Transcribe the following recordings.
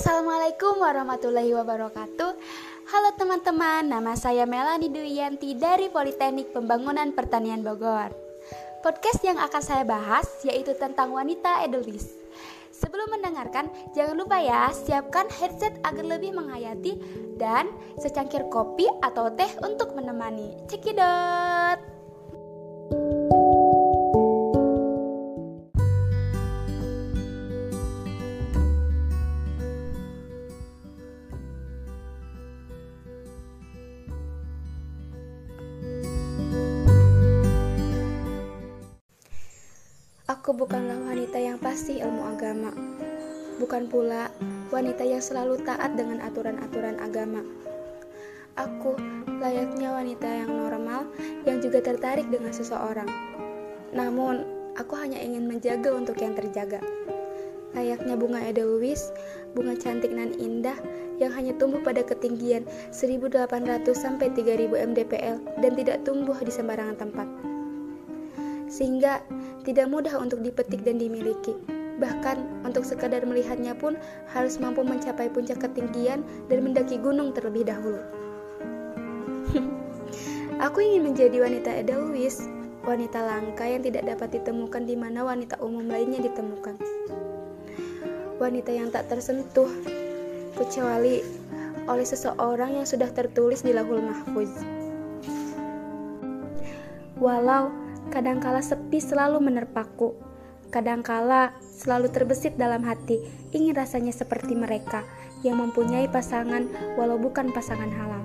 Assalamualaikum warahmatullahi wabarakatuh. Halo teman-teman, nama saya Melani Duyanti dari Politeknik Pembangunan Pertanian Bogor. Podcast yang akan saya bahas yaitu tentang wanita edelweiss. Sebelum mendengarkan, jangan lupa ya siapkan headset agar lebih menghayati dan secangkir kopi atau teh untuk menemani. Cekidot! Aku bukanlah wanita yang pasti ilmu agama. Bukan pula wanita yang selalu taat dengan aturan-aturan agama. Aku layaknya wanita yang normal yang juga tertarik dengan seseorang. Namun, aku hanya ingin menjaga untuk yang terjaga. Layaknya bunga edelweiss, bunga cantik nan indah yang hanya tumbuh pada ketinggian 1800 sampai 3000 mdpl dan tidak tumbuh di sembarangan tempat sehingga tidak mudah untuk dipetik dan dimiliki. Bahkan untuk sekadar melihatnya pun harus mampu mencapai puncak ketinggian dan mendaki gunung terlebih dahulu. Aku ingin menjadi wanita edelweiss, wanita langka yang tidak dapat ditemukan di mana wanita umum lainnya ditemukan. Wanita yang tak tersentuh, kecuali oleh seseorang yang sudah tertulis di lahul mahfuz. Walau Kadangkala sepi selalu menerpaku. Kadangkala selalu terbesit dalam hati, ingin rasanya seperti mereka yang mempunyai pasangan walau bukan pasangan halal.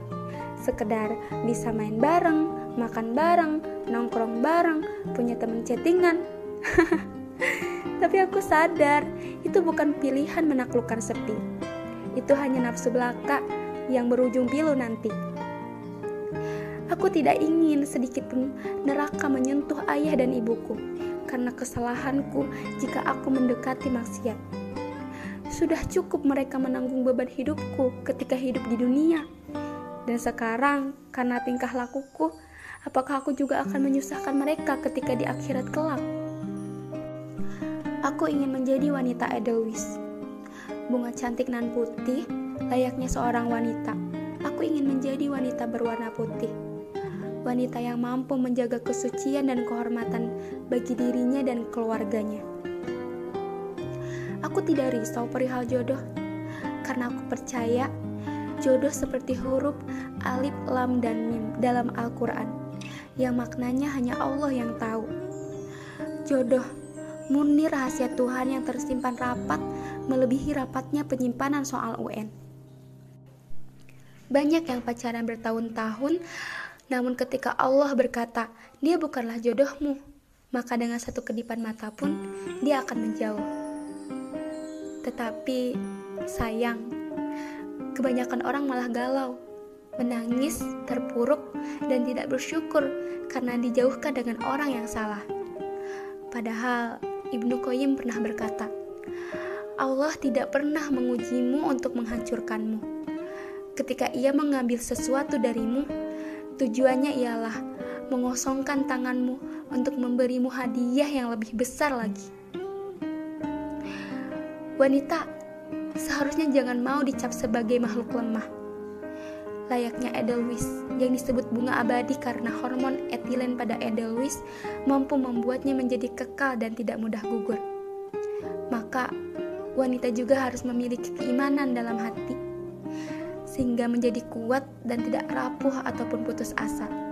Sekedar bisa main bareng, makan bareng, nongkrong bareng, punya teman chattingan. Tapi aku sadar, itu bukan pilihan menaklukkan sepi. Itu hanya nafsu belaka yang berujung pilu nanti. Aku tidak ingin sedikit pun neraka menyentuh ayah dan ibuku karena kesalahanku jika aku mendekati maksiat. Sudah cukup mereka menanggung beban hidupku ketika hidup di dunia. Dan sekarang, karena tingkah lakuku, apakah aku juga akan menyusahkan mereka ketika di akhirat kelak? Aku ingin menjadi wanita edelweiss. Bunga cantik nan putih, layaknya seorang wanita. Aku ingin menjadi wanita berwarna putih wanita yang mampu menjaga kesucian dan kehormatan bagi dirinya dan keluarganya. Aku tidak risau perihal jodoh, karena aku percaya jodoh seperti huruf alif, lam, dan mim dalam Al-Quran, yang maknanya hanya Allah yang tahu. Jodoh murni rahasia Tuhan yang tersimpan rapat melebihi rapatnya penyimpanan soal UN. Banyak yang pacaran bertahun-tahun namun ketika Allah berkata, dia bukanlah jodohmu, maka dengan satu kedipan mata pun dia akan menjauh. Tetapi sayang, kebanyakan orang malah galau, menangis, terpuruk, dan tidak bersyukur karena dijauhkan dengan orang yang salah. Padahal Ibnu Qayyim pernah berkata, Allah tidak pernah mengujimu untuk menghancurkanmu. Ketika ia mengambil sesuatu darimu, Tujuannya ialah mengosongkan tanganmu untuk memberimu hadiah yang lebih besar lagi. Wanita seharusnya jangan mau dicap sebagai makhluk lemah. Layaknya Edelweiss yang disebut bunga abadi karena hormon etilen pada Edelweiss mampu membuatnya menjadi kekal dan tidak mudah gugur. Maka wanita juga harus memiliki keimanan dalam hati sehingga menjadi kuat dan tidak rapuh ataupun putus asa.